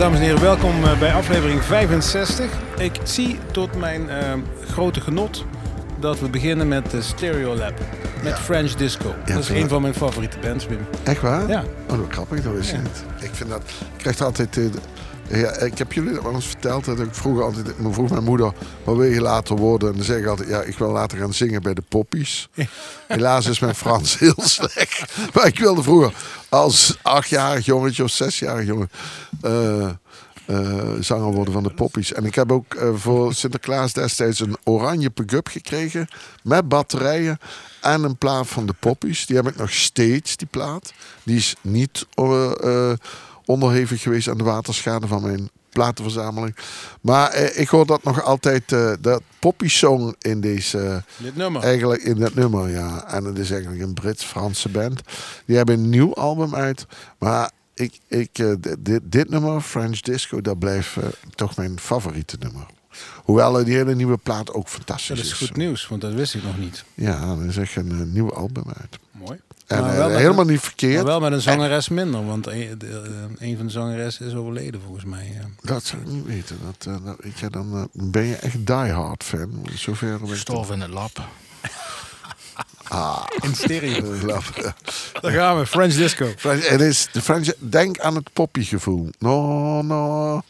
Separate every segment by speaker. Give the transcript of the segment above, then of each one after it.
Speaker 1: dames en heren, welkom eh, bij aflevering 65. Ik zie tot mijn eh, grote genot dat we beginnen met de Stereo Lab. Met French Disco. dat is een van mijn favoriete bands, Wim.
Speaker 2: Echt waar?
Speaker 1: Ja.
Speaker 2: Oh, wat grappig, dat je
Speaker 1: Ja.
Speaker 2: niet. Ik vind dat... Ik krijg altijd... eh, ja, ik heb jullie dat wel eens verteld. Dat ik vroeger altijd... Me vroeg mijn moeder, wat wil je later worden? En dan zeg ik altijd, ja, ik wil later gaan zingen bij de poppies. Helaas is mijn Frans heel slecht. Maar ik wilde vroeger als achtjarig jongetje of zesjarig jongen... eh, eh, zanger worden van de poppies. En ik heb ook eh, voor Sinterklaas destijds een oranje pick-up gekregen. Met batterijen en een plaat van de poppies. Die heb ik nog steeds, die plaat. Die is niet onderhevig geweest aan de waterschade van mijn platenverzameling. Maar ik hoor dat nog altijd, dat poppy song in deze...
Speaker 1: Dit nummer.
Speaker 2: Eigenlijk in dat nummer, ja. En het is eigenlijk een Brits-Franse band. Die hebben een nieuw album uit. Maar ik, ik, eh, dit- nummer, French Disco, dat blijft eh, toch mijn favoriete nummer. Hoewel die hele nieuwe plaat ook fantastisch
Speaker 1: Dat is goed nieuws, want dat wist ik nog niet.
Speaker 2: Ja, er is echt een eh, nieuw album uit.
Speaker 1: Mooi.
Speaker 2: En
Speaker 1: Maar wel
Speaker 2: helemaal
Speaker 1: een-
Speaker 2: niet
Speaker 1: Maar
Speaker 2: verkeerd.
Speaker 1: wel met een zangeres minder, want een, de- een van de zangeressen is overleden volgens mij. ja.
Speaker 2: Dat zou ik niet weten. Dat, dat, weet je, dan ben je echt diehard fan. Zover ben ik
Speaker 3: Gestorven in het lab.
Speaker 1: In stereo.
Speaker 2: Lap.
Speaker 1: Daar gaan we, French Disco.
Speaker 2: French- Het is de French. Denk aan het poppygevoel. No, no.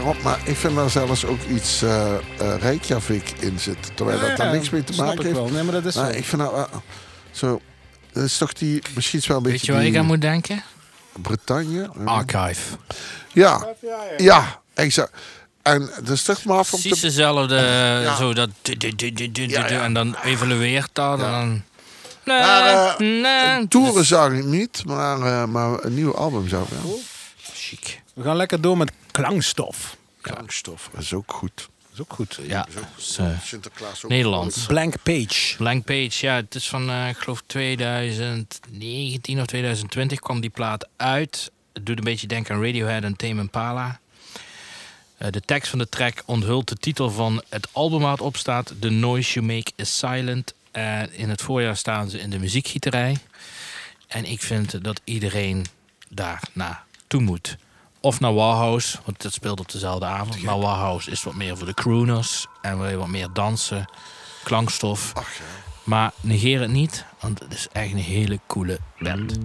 Speaker 2: Eh, erop, maar ik vind daar zelfs ook iets eh eh Reykjavik in zitten. Terwijl dat daar
Speaker 1: Ja,
Speaker 2: niks mee te maken
Speaker 1: ik
Speaker 2: heeft.
Speaker 1: wel. Nee, maar dat is
Speaker 2: Maar
Speaker 1: zo.
Speaker 2: ik vind nou wel zo Dat is toch die, misschien is wel een
Speaker 3: Weet
Speaker 2: beetje
Speaker 3: je waar ik aan moet denken?
Speaker 2: Bretagne?
Speaker 3: Archive.
Speaker 2: Ja, ja, exact. En dat is toch maar af om
Speaker 3: Precies
Speaker 2: te...
Speaker 3: dezelfde, zo dat... En dan evalueert dat. En dan...
Speaker 2: Maar,
Speaker 3: Nee, nee.
Speaker 2: Toeren zag ik niet, maar, eh, maar een nieuw album zou ik wel.
Speaker 3: Chic.
Speaker 1: We gaan lekker door met klankstof.
Speaker 2: Klankstof, dat is ook goed.
Speaker 1: Dat is ook goed.
Speaker 3: Ja, is, eh,
Speaker 2: Sinterklaas ook
Speaker 3: Nederlands.
Speaker 1: Blank Page.
Speaker 3: Blank Page, ja, het is van, eh, ik geloof 2019 of 2020 kwam die plaat uit. Het doet een beetje denken aan Radiohead en Tame Impala. Eh, de tekst van de track onthult de titel van het album waar het op staat. The Noise You Make Is Silent. In het voorjaar staan ze in de muziekgieterij. En ik vind dat iedereen daar naartoe moet. Of naar Warhouse, want dat speelt op dezelfde avond. Maar Warhouse is wat meer voor de crooners. En wil je wat meer dansen, klankstof.
Speaker 2: Ach ja.
Speaker 3: Maar negeer het niet, want het is echt een hele coole band.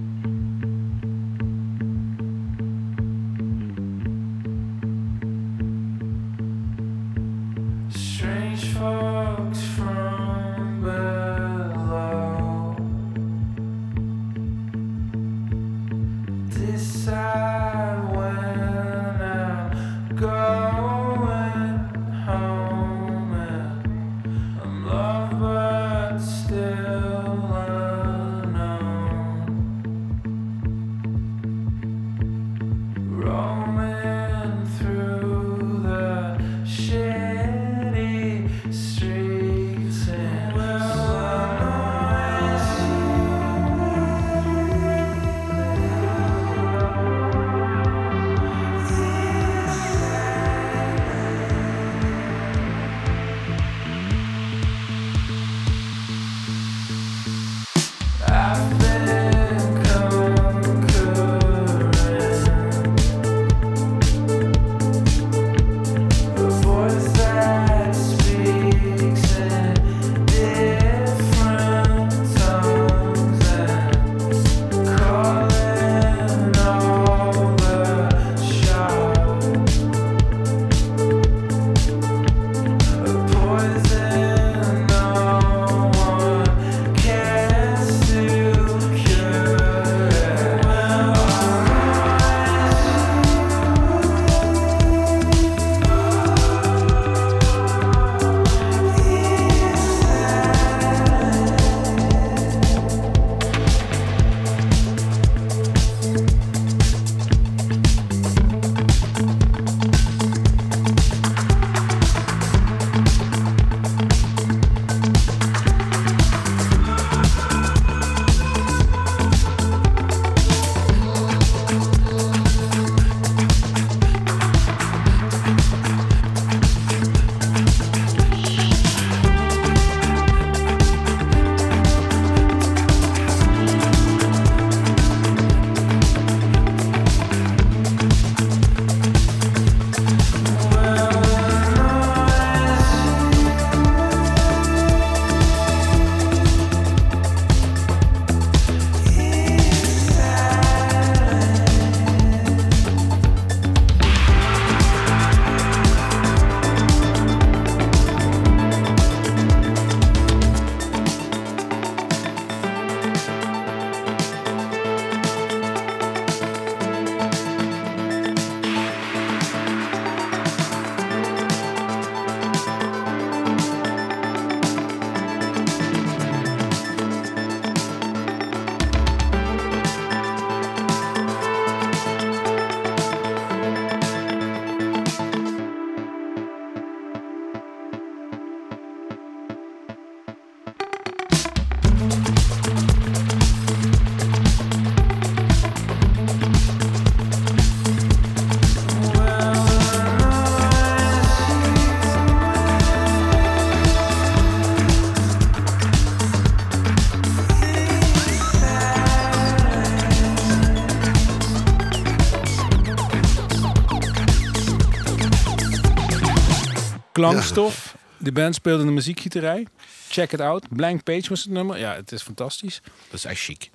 Speaker 1: Klankstof. De band speelde in de muziekgieterij. Check it out. Blank Page was het nummer. Ja, het is fantastisch.
Speaker 3: Dat is echt chic.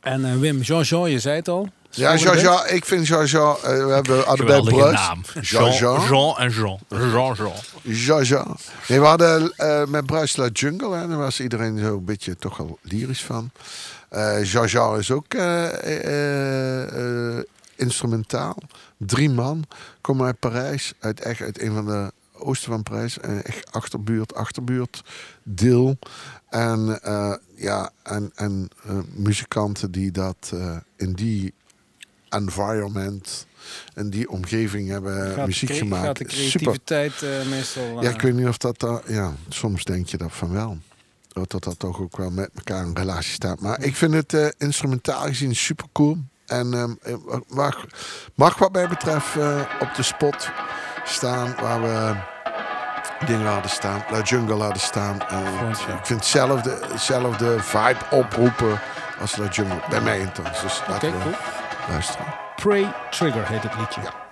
Speaker 1: En eh, Wim, Jean-Jean, je zei het al.
Speaker 2: Ja,
Speaker 1: Volgende
Speaker 2: Jean
Speaker 1: band?
Speaker 2: Jean, ik vind Jean Jean, eh, we hebben
Speaker 3: Geweldige
Speaker 2: Bruis.
Speaker 3: naam.
Speaker 2: Jean Jean.
Speaker 3: Jean en Jean. Jean Jean.
Speaker 2: Jean Jean. Nee, we hadden eh, met Bruis La Jungle, en daar was iedereen zo een beetje toch wel lyrisch van. Eh Jaja is ook eh, eh, eh, instrumentaal. Drie man komen uit Parijs. Uit, echt uit een van de oosten van Parijs. En echt achterbuurt, achterbuurt deel. En, eh, ja, en, en eh, muzikanten die dat eh, in die environment... in die omgeving hebben
Speaker 1: Gaat
Speaker 2: muziek gemaakt.
Speaker 1: Gaat de
Speaker 2: Super
Speaker 1: creativiteit eh, meestal...
Speaker 2: ja,
Speaker 1: eh,
Speaker 2: ik weet niet of dat... ja, soms denk je dat van wel. Dat dat, dat toch ook wel met elkaar in relatie staat. Maar ik vind het eh, instrumentaal gezien super cool. En ehm, eh, mag, mag wat mij betreft eh, op de spot staan waar we dingen hadden staan. La Jungle hadden staan.
Speaker 1: Jaar.
Speaker 2: ik vind hetzelfde, hetzelfde vibe oproepen als La Jungle. Bij mij in Dus laten we
Speaker 1: cool.
Speaker 2: luisteren.
Speaker 1: Prey Trigger heet het liedje.
Speaker 2: Ja.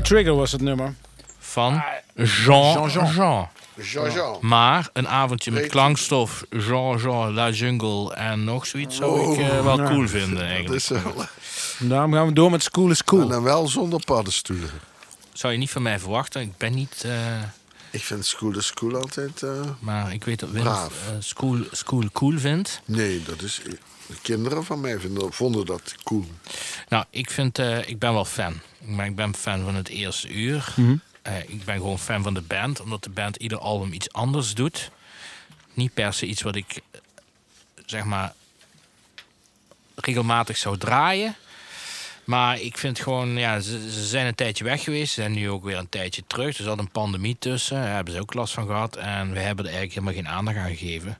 Speaker 1: Trigger was het nummer.
Speaker 3: Van Jean
Speaker 1: Jean-Jean.
Speaker 3: Jean.
Speaker 4: Jean-Jean.
Speaker 3: Maar een avondje met klankstof, Jean-Jean, La Jungle en nog zoiets zou ik eh, wel
Speaker 1: ja.
Speaker 3: cool vinden
Speaker 4: Dat
Speaker 3: eigenlijk.
Speaker 4: is, eh,
Speaker 1: Daarom gaan we door met School is Cool.
Speaker 4: En dan wel zonder paddenstoelen.
Speaker 3: Zou je niet van mij verwachten. Ik ben niet... eh,
Speaker 4: Ik vind school de school altijd... eh,
Speaker 3: maar ik weet dat eh, school, school cool vindt.
Speaker 4: nee, dat is... De kinderen van mij vinden, vonden dat cool.
Speaker 3: Nou, ik, vind, eh, ik ben wel fan. Maar ik ben fan van het eerste uur.
Speaker 1: Mhm.
Speaker 3: Eh, ik ben gewoon fan van de band, omdat de band ieder album iets anders doet. Niet per se iets wat ik, zeg maar, regelmatig zou draaien. Maar ik vind gewoon, ja, ze, ze zijn een tijdje weg geweest. Ze zijn nu ook weer een tijdje terug. Er zat een pandemie tussen. Daar hebben ze ook last van gehad. En we hebben er eigenlijk helemaal geen aandacht aan gegeven.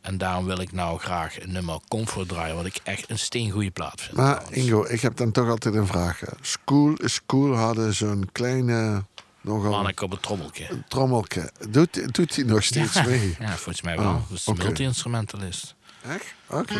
Speaker 3: En daarom wil ik nou graag een nummer Comfort draaien. Wat ik echt een steengoede plaat vind.
Speaker 4: Maar
Speaker 3: trouwens.
Speaker 4: Ingo, ik heb dan toch altijd een vraag. School is cool hadden zo'n kleine... Nogal
Speaker 3: Manneke op het trommeltje.
Speaker 4: trommelke. Doet, doet hij nog steeds
Speaker 3: ja.
Speaker 4: mee?
Speaker 3: Ja, volgens mij wel.
Speaker 4: Oh,
Speaker 3: een multi-instrumentalist.
Speaker 4: Echt? Oké.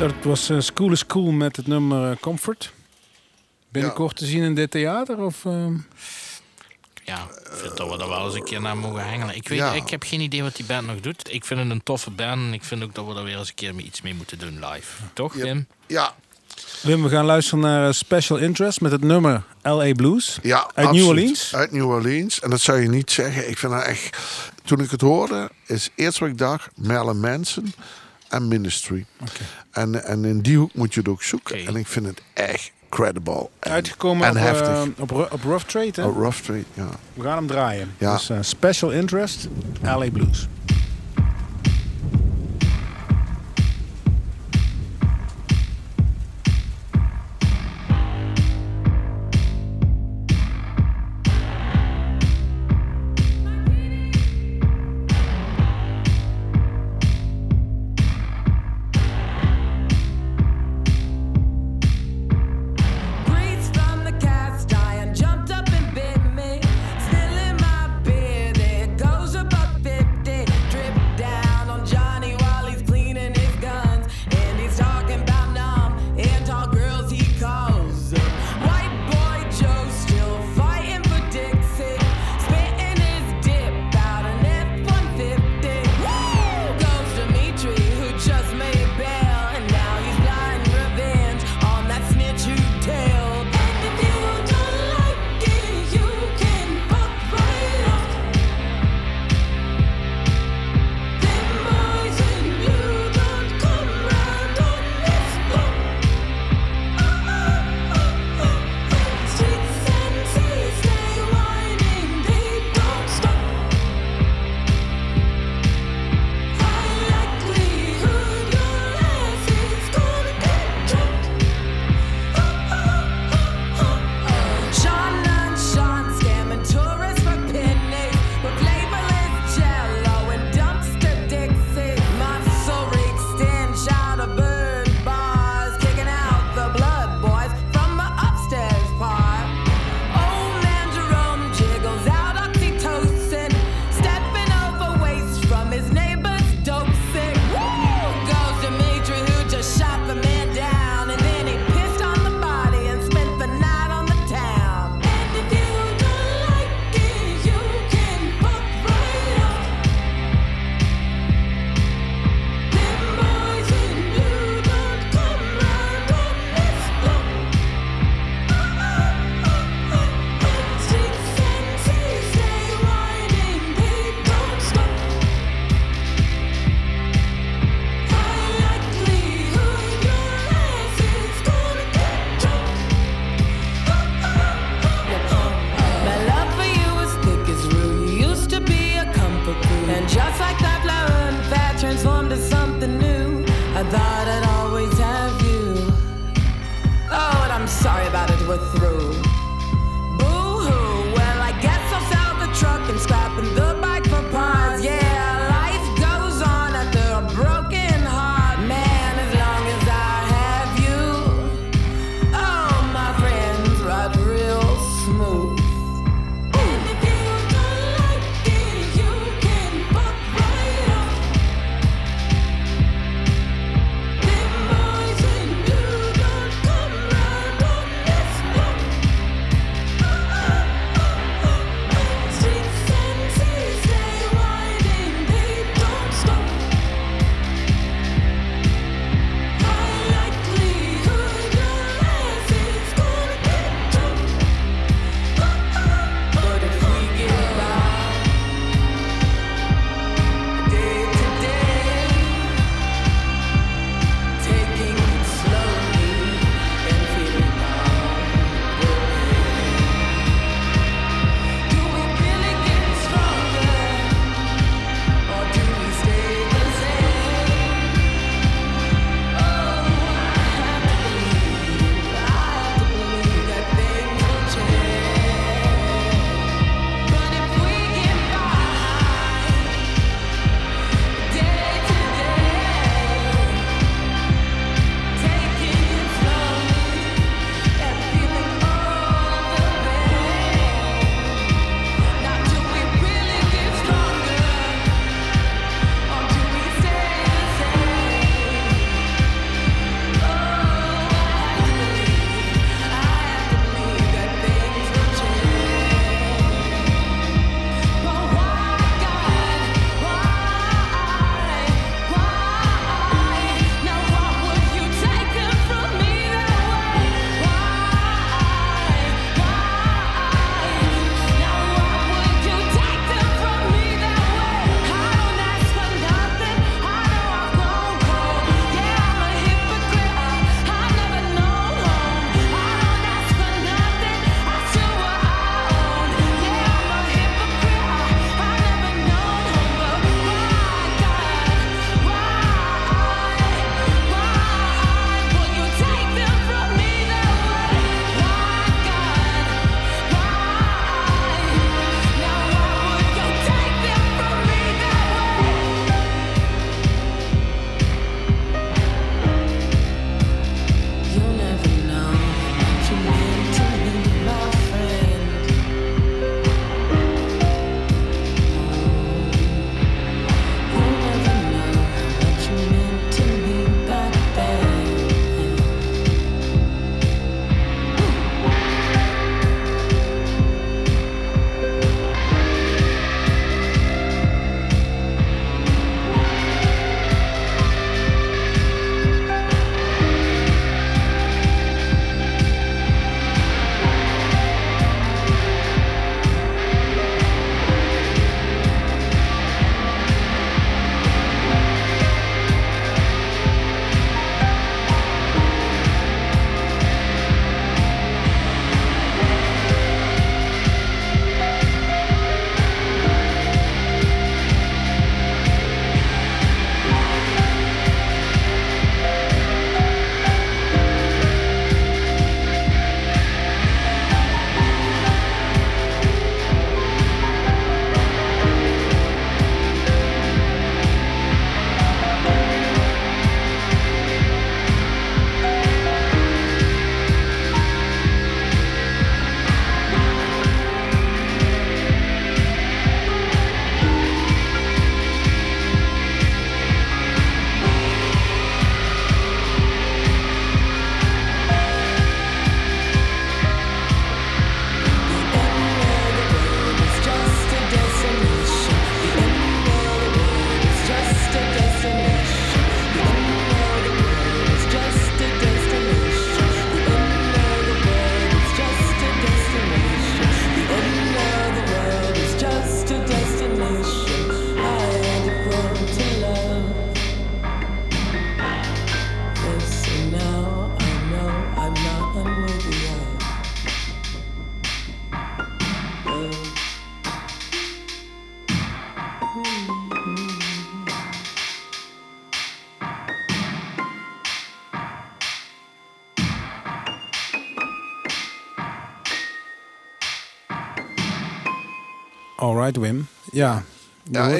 Speaker 1: Dat was eh, School is Cool met het nummer eh, Comfort. Binnenkort te zien in dit theater? Of, ehm?
Speaker 3: ja, ik vind dat we daar wel eens een keer naar mogen hengelen. Ik, weet,
Speaker 2: Ja.
Speaker 3: ik heb geen idee wat die band nog doet. Ik vind het een toffe band en ik vind ook dat we daar weer eens een keer mee- iets mee moeten doen live. Toch,
Speaker 2: Ja.
Speaker 3: Wim?
Speaker 2: Ja,
Speaker 4: Wim, we gaan luisteren naar eh, Special Interest met het nummer LA Blues.
Speaker 2: ja
Speaker 4: Uit
Speaker 2: absoluut.
Speaker 4: New Orleans?
Speaker 2: Uit New Orleans. En dat zou je niet zeggen. Ik vind dat echt... Toen ik het hoorde, is eerst wat ik dacht... Marilyn Manson en Ministry. En, en in die hoek moet je het ook zoeken. En ik vind het echt credible. En,
Speaker 4: Uitgekomen
Speaker 2: en
Speaker 4: op,
Speaker 2: heftig.
Speaker 4: eh, op, op Rough Trade, hè?
Speaker 2: Oh, Rough Trade, ja.
Speaker 4: We gaan hem draaien.
Speaker 2: Ja.
Speaker 4: Dus eh, Special Interest, LA Blues.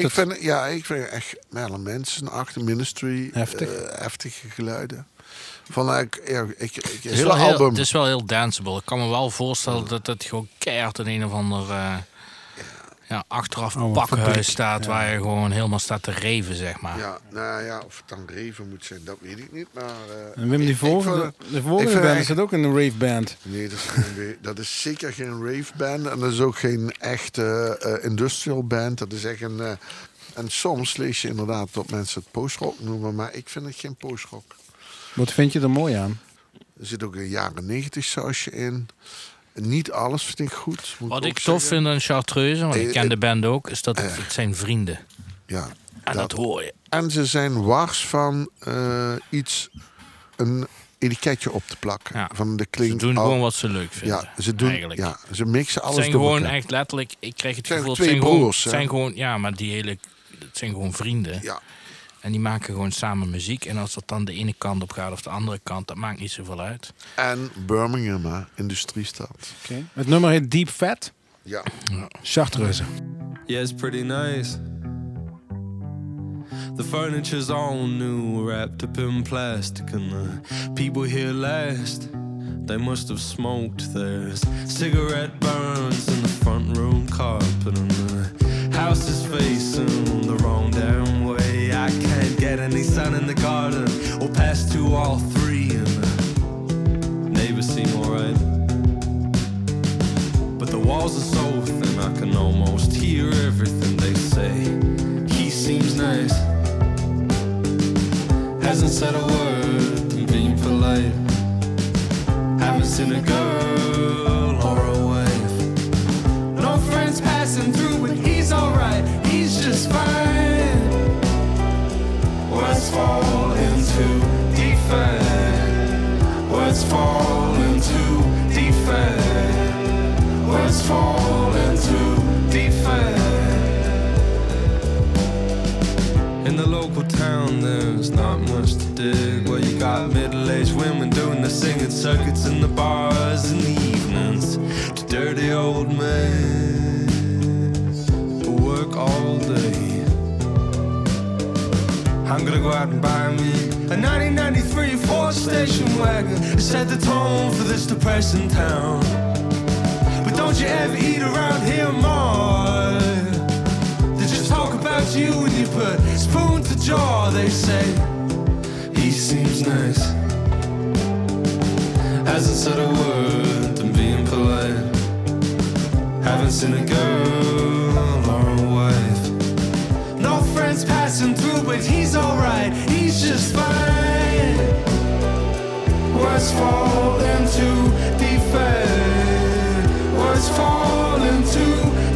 Speaker 2: Ik
Speaker 1: het.
Speaker 2: vind, ja, ik vind echt Merlin Manson achter Ministry.
Speaker 1: Heftig.
Speaker 2: eh, heftige geluiden. Van ik, ja, ik, ik,
Speaker 3: Het is,
Speaker 2: hele
Speaker 3: wel heel,
Speaker 2: album.
Speaker 3: het is wel heel danceable. Ik kan me wel voorstellen dat het gewoon keihard in een of ander eh, ja, achteraf
Speaker 1: Oh, een
Speaker 3: pakhuis
Speaker 1: fabriek.
Speaker 3: staat...
Speaker 1: Ja.
Speaker 3: waar je gewoon helemaal staat te reven, zeg maar.
Speaker 2: Ja, nou ja, of het dan Reven moet zijn, dat weet ik niet. Maar, eh,
Speaker 1: En Wim, die
Speaker 2: ik- ik
Speaker 1: volgende,
Speaker 2: vond-
Speaker 1: de volgende band is het ook een rave band.
Speaker 2: Nee, dat is, geen dat is zeker geen rave band. En dat is ook geen echte eh, industrial band. Dat is echt een... eh, en soms lees je inderdaad dat mensen het postrock noemen. Maar ik vind het geen postrock.
Speaker 1: Wat vind je er mooi aan?
Speaker 2: Er zit ook een jaren negentig sausje in. Niet alles vind ik goed. moet
Speaker 3: Wat ik tof vind aan Chartreuse, want ik
Speaker 2: Eh,
Speaker 3: ken
Speaker 2: eh,
Speaker 3: de band ook... is dat het, het zijn vrienden.
Speaker 2: Ja.
Speaker 3: En dat hoor je.
Speaker 2: En ze zijn wars van eh, iets, een etiketje op te plakken.
Speaker 3: Ja.
Speaker 2: Van de
Speaker 3: Ze
Speaker 2: klinkt
Speaker 3: doen
Speaker 2: al-
Speaker 3: gewoon wat ze leuk vinden.
Speaker 2: Ja, ze doen,
Speaker 3: eigenlijk.
Speaker 2: ja, ze mixen
Speaker 3: Het
Speaker 2: alles
Speaker 3: zijn
Speaker 2: door
Speaker 3: gewoon
Speaker 2: elkaar.
Speaker 3: echt letterlijk, ik kreeg het
Speaker 2: zijn
Speaker 3: gevoel, het
Speaker 2: twee
Speaker 3: zijn, gewoon,
Speaker 2: broers,
Speaker 3: het
Speaker 2: hè?
Speaker 3: zijn gewoon, ja, maar die hele, het zijn gewoon vrienden.
Speaker 2: Ja,
Speaker 3: En die maken gewoon samen muziek. En als dat dan de ene kant op gaat of de andere kant, dat maakt niet zoveel uit.
Speaker 2: en Birmingham, hè, industriestad.
Speaker 1: Oké. Het nummer heet Deep Fat.
Speaker 2: Ja.
Speaker 1: Chartreuse.
Speaker 5: Yeah, it's pretty nice. The furniture's all new, wrapped up in plastic, and the people here last. They must have smoked theirs. Cigarette burns in the front room carpet, and the house is facing the wrong damn way. I can't get any sun in the garden, or pass two all three, and the neighbors seem alright. But the walls are so thin I can almost hear everything they say. He seems nice, hasn't said a word, being polite. Haven't seen a girl or a wife. No friends passing through, circuits in the bars in the evenings. To dirty old men I'm gonna go out and buy me a 1993 Ford station wagon. Set the tone for this depressing town. But don't you ever eat around here more. They just talk about you when you put spoon to jaw. They say he seems nice. Hasn't said a word, been being polite. Haven't seen a girl or a wife. No friends passing through, liquids. He's alright, he's just fine. What's falling to defend? What's falling to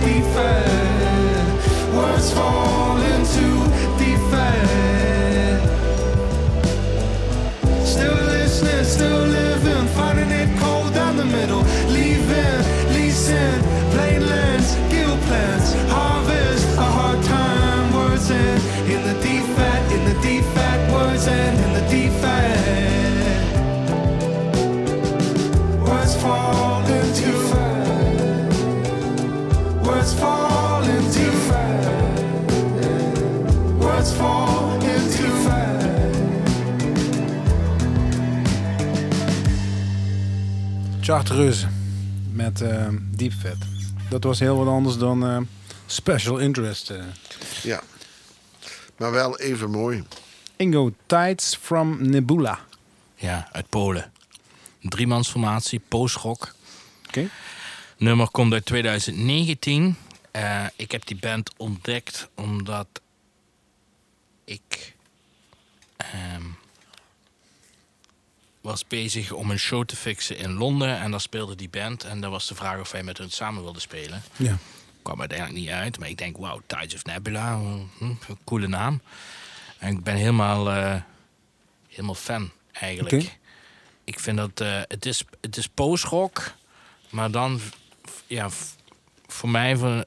Speaker 5: defend? What's falling to
Speaker 1: Chartreuse. Met eh, Deep Fat. Dat was heel wat anders dan eh, Special Interest. eh.
Speaker 2: ja. Maar wel even mooi.
Speaker 1: Ingo Tides from Nebula.
Speaker 3: Ja, uit Polen. Een driemansformatie, postrock.
Speaker 1: Oké.
Speaker 3: Nummer komt uit 2019. Eh, ik heb die band ontdekt omdat ik ehm, was bezig om een show te fixen in Londen. En daar speelde die band. En dan was de vraag of wij met hun samen wilden spelen.
Speaker 1: Ja.
Speaker 3: kwam uiteindelijk niet uit. Maar ik denk, wauw, Tides of Nebula, hm, een coole naam. En ik ben helemaal, eh, helemaal fan, eigenlijk. Ik vind dat, eh, het is, het is post-rock, maar dan, ja, voor mij voor,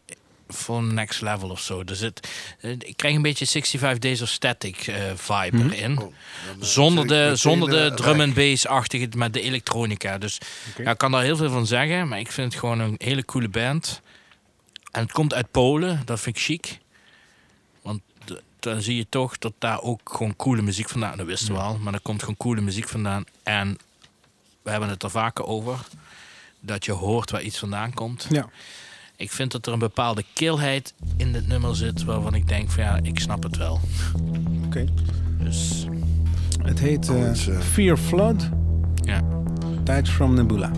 Speaker 3: voor next level of zo. Er zit, eh, ik krijg een beetje 65 Days of Static eh, vibe erin.
Speaker 2: Oh, eh,
Speaker 3: Zonder de, zonder de drum and bass-achtige, met de elektronica. Dus ja, ik kan daar heel veel van zeggen, maar ik vind het gewoon een hele coole band. En het komt uit Polen, dat vind ik chic. Want dan zie je toch dat daar ook gewoon coole muziek vandaan... Dat wisten we al, maar er komt gewoon coole muziek vandaan. En we hebben het er vaker over. Dat je hoort waar iets vandaan komt.
Speaker 1: Ja.
Speaker 3: Ik vind dat er een bepaalde kilheid in dit nummer zit... waarvan ik denk van ja, ik snap het wel.
Speaker 1: Oké.
Speaker 3: Dus
Speaker 1: Het heet
Speaker 2: Oh,
Speaker 1: eh,
Speaker 2: eh,
Speaker 1: Fear Flood,
Speaker 3: ja.
Speaker 1: Tides from Nebula.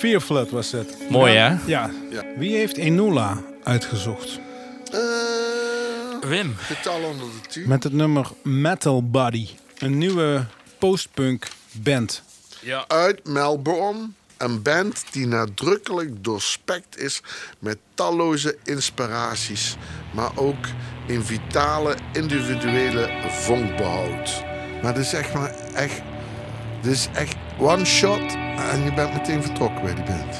Speaker 1: Fear Flood was het.
Speaker 3: Mooi, hè?
Speaker 1: Ja.
Speaker 6: Ja.
Speaker 1: Wie heeft Enola uitgezocht?
Speaker 6: Eh,
Speaker 3: Wim.
Speaker 6: getal onder de tien.
Speaker 1: Met het nummer Metal Body. Een nieuwe postpunk band.
Speaker 3: Ja.
Speaker 6: Uit Melbourne. Een band die nadrukkelijk doorspekt is met talloze inspiraties. Maar ook in vitale individuele vonk behoudt. Maar dit is echt maar echt... Dit is echt one shot en je bent meteen vertrokken bij die band.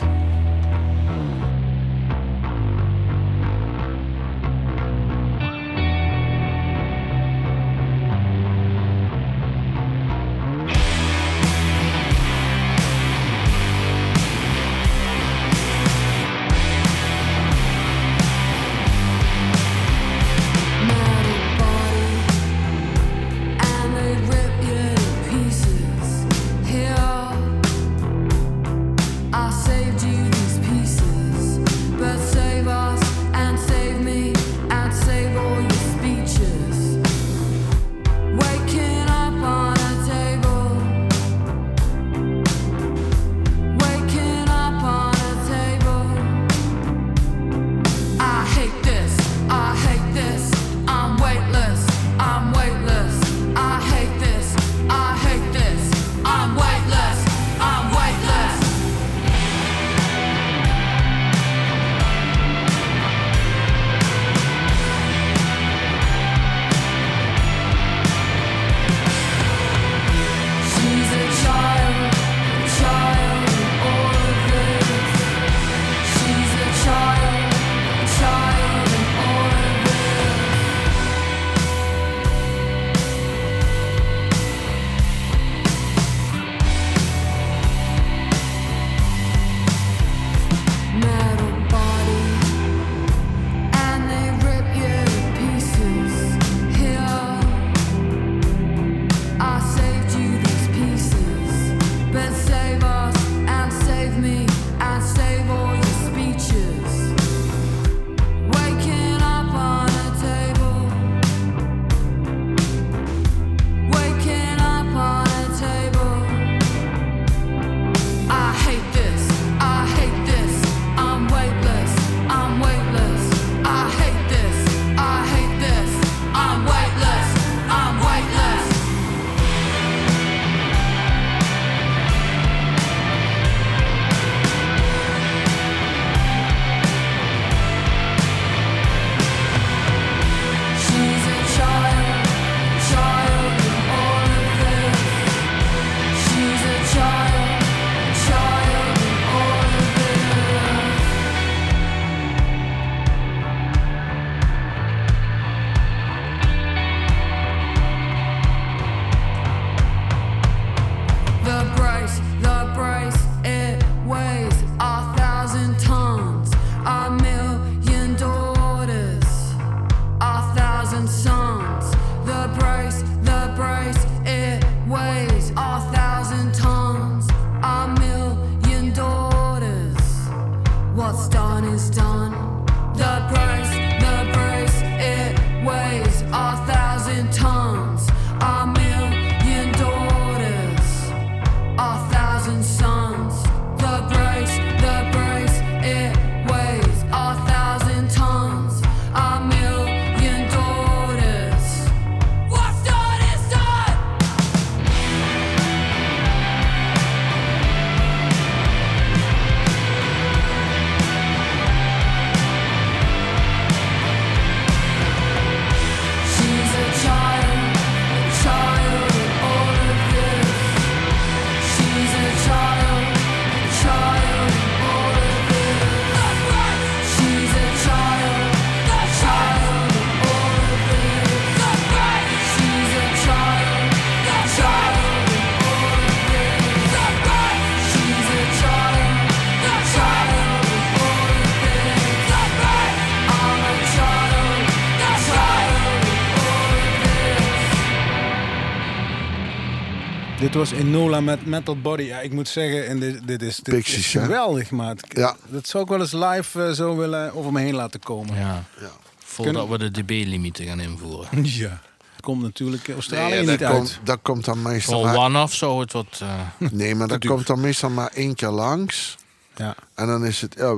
Speaker 1: Dit was Enola met Metal Body. Ja, ik moet zeggen, en dit, dit is, dit
Speaker 6: Pixies,
Speaker 1: is
Speaker 6: hè?
Speaker 1: geweldig, maat.
Speaker 6: Ja.
Speaker 1: Dat zou ik wel eens live eh, zo willen over me heen laten komen.
Speaker 3: Ja.
Speaker 6: Ja.
Speaker 3: Voordat we de dB-limieten gaan invoeren.
Speaker 1: Ja. Het komt natuurlijk Australië
Speaker 6: Nee,
Speaker 1: niet
Speaker 6: dat,
Speaker 1: uit.
Speaker 6: komt, dat komt dan meestal maar,
Speaker 3: one-off zou het wat... eh,
Speaker 6: Nee, maar dat komt dan meestal maar één keer langs.
Speaker 1: Ja.
Speaker 2: En dan is het, ja,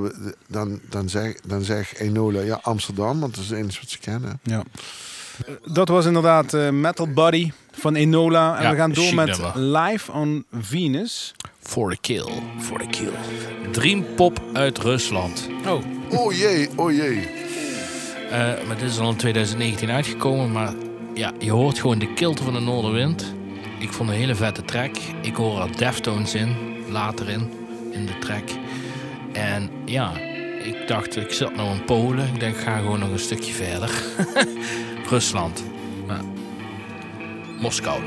Speaker 2: dan, dan, zeg, dan zeg Enola, ja, Amsterdam, want dat is het enige wat ze kennen.
Speaker 1: Ja. Dat was inderdaad eh, Metal Body van Enola. En
Speaker 3: Ja,
Speaker 1: we gaan door met
Speaker 3: nummer.
Speaker 1: Live on Venus.
Speaker 3: For the kill. For the kill. Dreampop uit Rusland.
Speaker 1: Oh,
Speaker 2: Oh jee, oh jee.
Speaker 3: Eh, maar dit is al in 2019 uitgekomen. Maar ja, je hoort gewoon de kilte van de Noorderwind. Ik vond een hele vette track. Ik hoor er Deftones in, later in, in de track. En ja, ik dacht, ik zat nou in Polen. Ik denk, ik ga gewoon nog een stukje verder. Rusland. Ja.
Speaker 1: Moskau.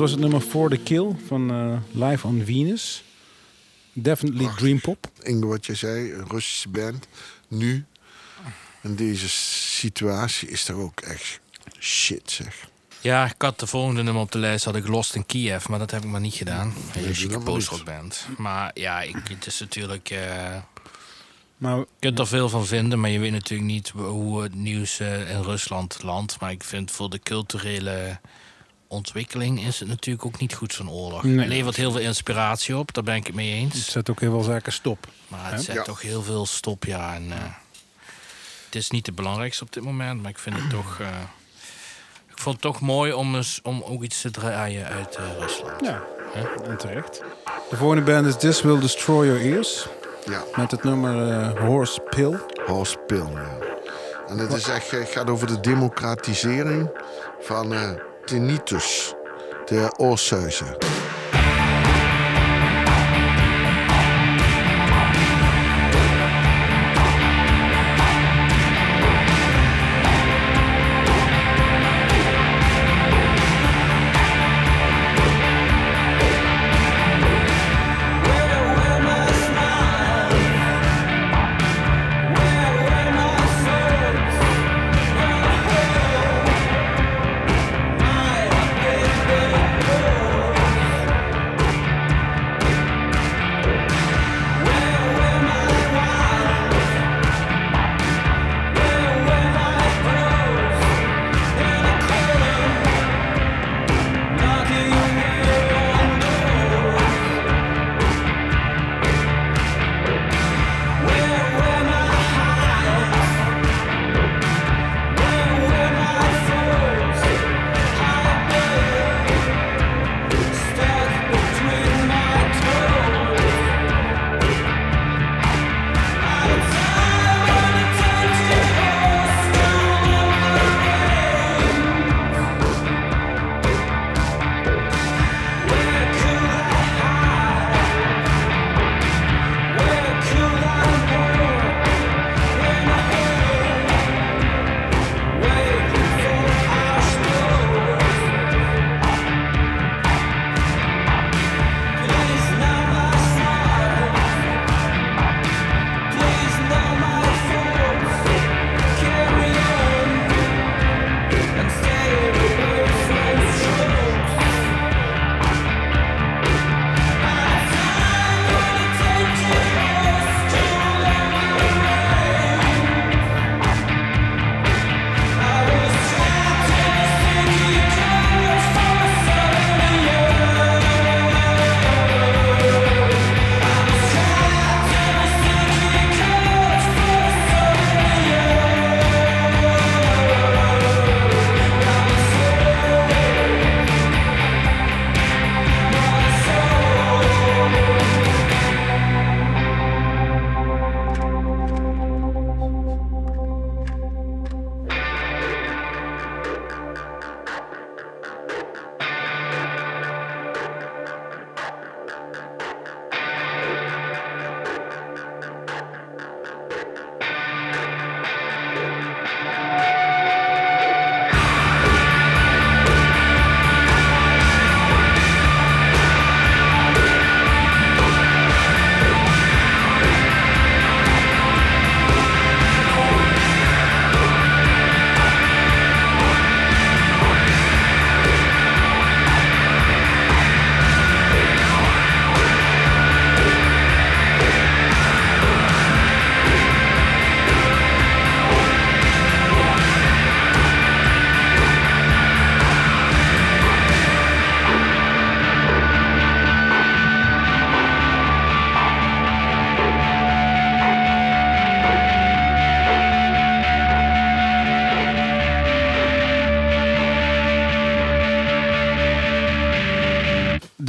Speaker 1: Was het nummer For the Kill van eh, Live on Venus. Definitely. Dream Pop.
Speaker 2: Inge, wat je zei, een Russische band. Nu, in deze situatie, is dat ook echt shit, zeg.
Speaker 3: Ja, ik had de volgende nummer op de lijst, had ik Lost in Kiev, maar dat heb ik maar niet gedaan. Een hele
Speaker 2: doe
Speaker 3: chique
Speaker 2: dat maar
Speaker 3: ja, ik, het is natuurlijk... eh,
Speaker 1: Maar
Speaker 3: Je kunt er veel van vinden, maar je weet natuurlijk niet hoe het nieuws eh, in Rusland landt. Maar ik vind voor de culturele ontwikkeling is het natuurlijk ook niet goed zo'n oorlog.
Speaker 1: Nee.
Speaker 3: Het levert heel veel inspiratie op, daar ben ik het mee
Speaker 1: het
Speaker 3: eens.
Speaker 1: zet ook heel veel zaken stop.
Speaker 3: Maar het zet
Speaker 2: Ja.
Speaker 3: toch heel veel stop, ja. En, eh, het is niet het belangrijkste op dit moment, maar ik vind het toch... eh, ik vond het toch mooi om, eens, om ook iets te draaien uit eh, Rusland.
Speaker 1: Ja,
Speaker 3: Hè?
Speaker 1: en terecht. De volgende band is This Will Destroy Your Ears.
Speaker 2: Ja,
Speaker 1: Met het nummer Horse Pill.
Speaker 2: Horspil, ja. En het is echt, het gaat over de democratisering van eh tinnitus, de oorsuizen.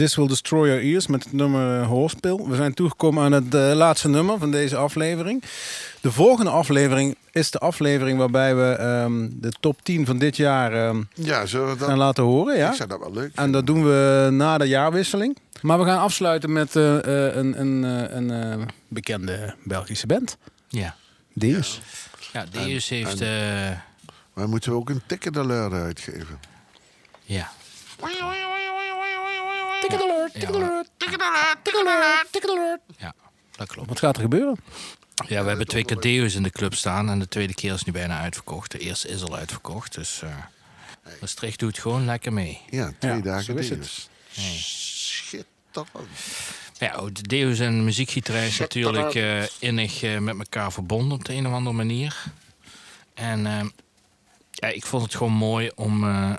Speaker 1: This Will Destroy Your Ears met het nummer eh, Hoorspel. We zijn toegekomen aan het eh, laatste nummer van deze aflevering. De volgende aflevering is de aflevering waarbij we ehm, de top 10 van dit jaar ehm,
Speaker 2: Ja, zullen we dat...
Speaker 1: gaan laten horen. Ja?
Speaker 2: Ik zou dat wel leuk
Speaker 1: En dat doen we na de jaarwisseling. Maar we gaan afsluiten met eh, eh, een, een, eh, een bekende Belgische band.
Speaker 3: Ja.
Speaker 1: Deus.
Speaker 3: Ja, Deus heeft... eh,
Speaker 2: Maar moeten we ook een ticket alert uitgeven?
Speaker 3: ja.
Speaker 1: Ticket alert,
Speaker 3: ticket alert, ticket alert, ticket alert, ticket alert. Ja, dat klopt.
Speaker 1: Wat gaat er gebeuren?
Speaker 3: Ja, we hebben twee keer Deus in de club staan en de tweede keer is nu bijna uitverkocht. De eerste is al uitverkocht, dus uh, Maastricht doet gewoon lekker mee.
Speaker 2: Ja, twee
Speaker 1: Ja,
Speaker 2: dagen
Speaker 1: is het.
Speaker 3: Nee.
Speaker 2: Schitterend.
Speaker 3: Ja, ook de Deus en muziekgieterij is natuurlijk eh, innig eh, met elkaar verbonden op de een of andere manier. En eh, ja, ik vond het gewoon mooi om, eh,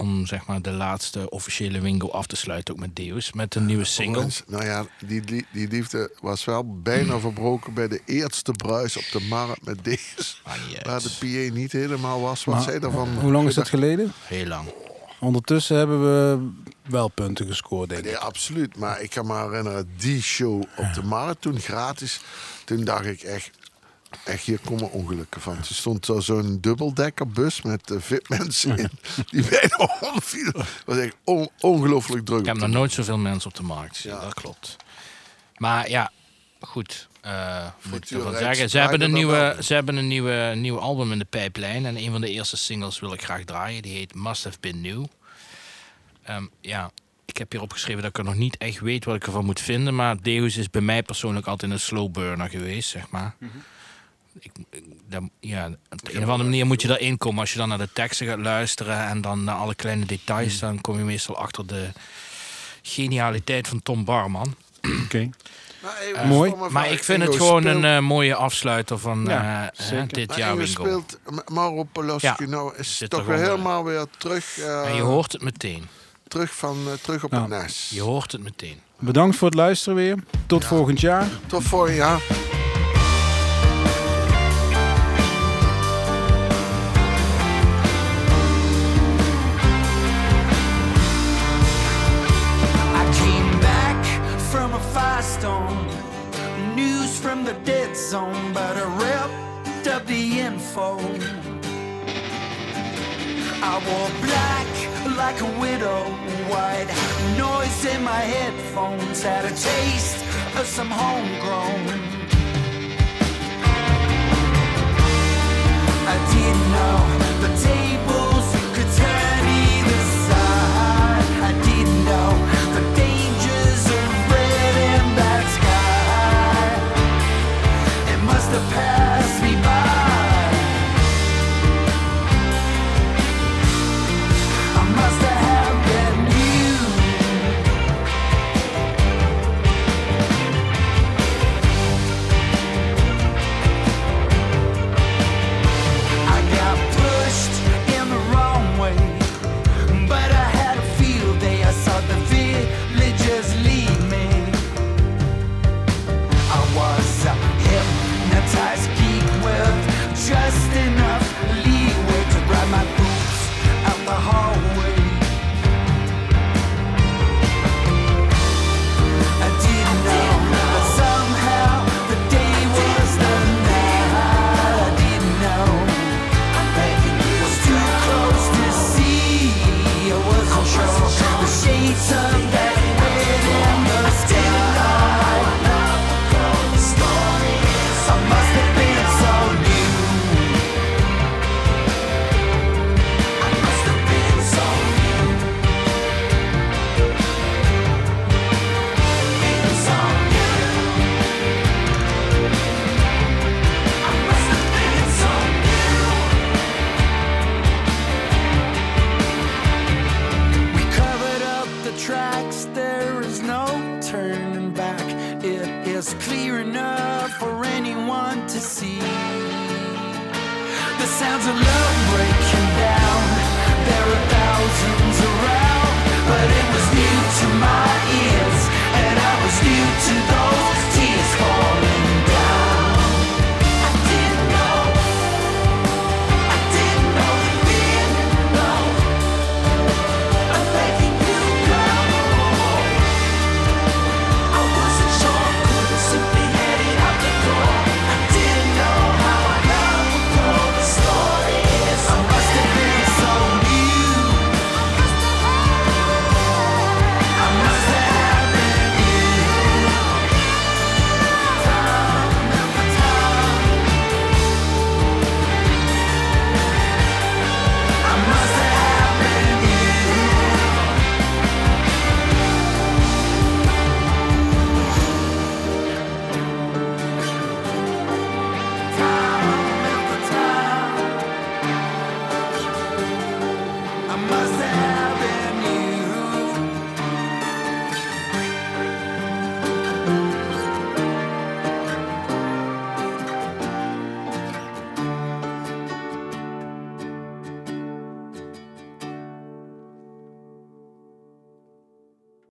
Speaker 3: om zeg maar de laatste officiële winkel af te sluiten, ook met Deus, met een nieuwe single.
Speaker 2: Nou ja, die, die, die liefde was wel bijna verbroken bij de eerste bruis op de markt met
Speaker 3: niet uit.
Speaker 2: Waar de PA niet helemaal was. Wat
Speaker 1: Maar
Speaker 2: zij daarvan?
Speaker 1: Hoe lang is dat geleden?
Speaker 3: Heel lang.
Speaker 1: Ondertussen hebben we wel punten gescoord, denk
Speaker 2: Nee,
Speaker 1: ik.
Speaker 2: absoluut. Maar ik kan me herinneren, die show op de markt toen gratis. Toen dacht ik echt, echt hier komen ongelukken van. Er stond zo- zo'n dubbeldekkerbus met uh, VIP-mensen in. Die bijna omvielen. Dat was echt on- ongelooflijk druk.
Speaker 3: Ik heb nog nooit zoveel mensen op de markt gezien,
Speaker 2: Ja.
Speaker 3: dat klopt. Maar ja, goed. eh moet ik zeggen. Ze hebben, een nieuwe, ze hebben een nieuwe, nieuwe album in de pijplijn. En een van de eerste singles wil ik graag draaien. Die heet Must Have Been New. Ehm, ja, ik heb hier opgeschreven dat ik er nog niet echt weet wat ik ervan moet vinden. Maar Deus is bij mij persoonlijk altijd een slow burner geweest, zeg maar. Ik, ik- dan- ja, op de een of andere manier moet je erin komen. Als je dan naar de teksten gaat luisteren en dan naar alle kleine details, dan kom je meestal achter de genialiteit van Tom Barman.
Speaker 1: Oké.
Speaker 2: Maar even
Speaker 1: Mooi.
Speaker 3: Maar ik vind
Speaker 2: Ingo,
Speaker 3: het gewoon
Speaker 2: speelt-
Speaker 3: een eh, mooie afsluiter van
Speaker 1: Ja,
Speaker 3: eh, eh, dit
Speaker 2: maar
Speaker 3: jaar
Speaker 2: Ingo speelt Ma- Mauro Poloski
Speaker 3: Ja,
Speaker 2: nou is
Speaker 3: zit
Speaker 2: toch
Speaker 3: er
Speaker 2: weer
Speaker 3: eh,
Speaker 2: helemaal weer terug, eh,
Speaker 3: En je hoort het meteen.
Speaker 2: terug, van, eh, terug op
Speaker 1: Ja.
Speaker 2: het nest.
Speaker 3: Je hoort het meteen.
Speaker 1: Bedankt voor het luisteren weer. Tot volgend jaar.
Speaker 2: Tot voor jaar.
Speaker 4: The dead zone, but I ripped up the info. I wore black like a widow, white noise in my headphones, had a taste of some homegrown. I didn't know the tables could turn either side. I didn't know the dangers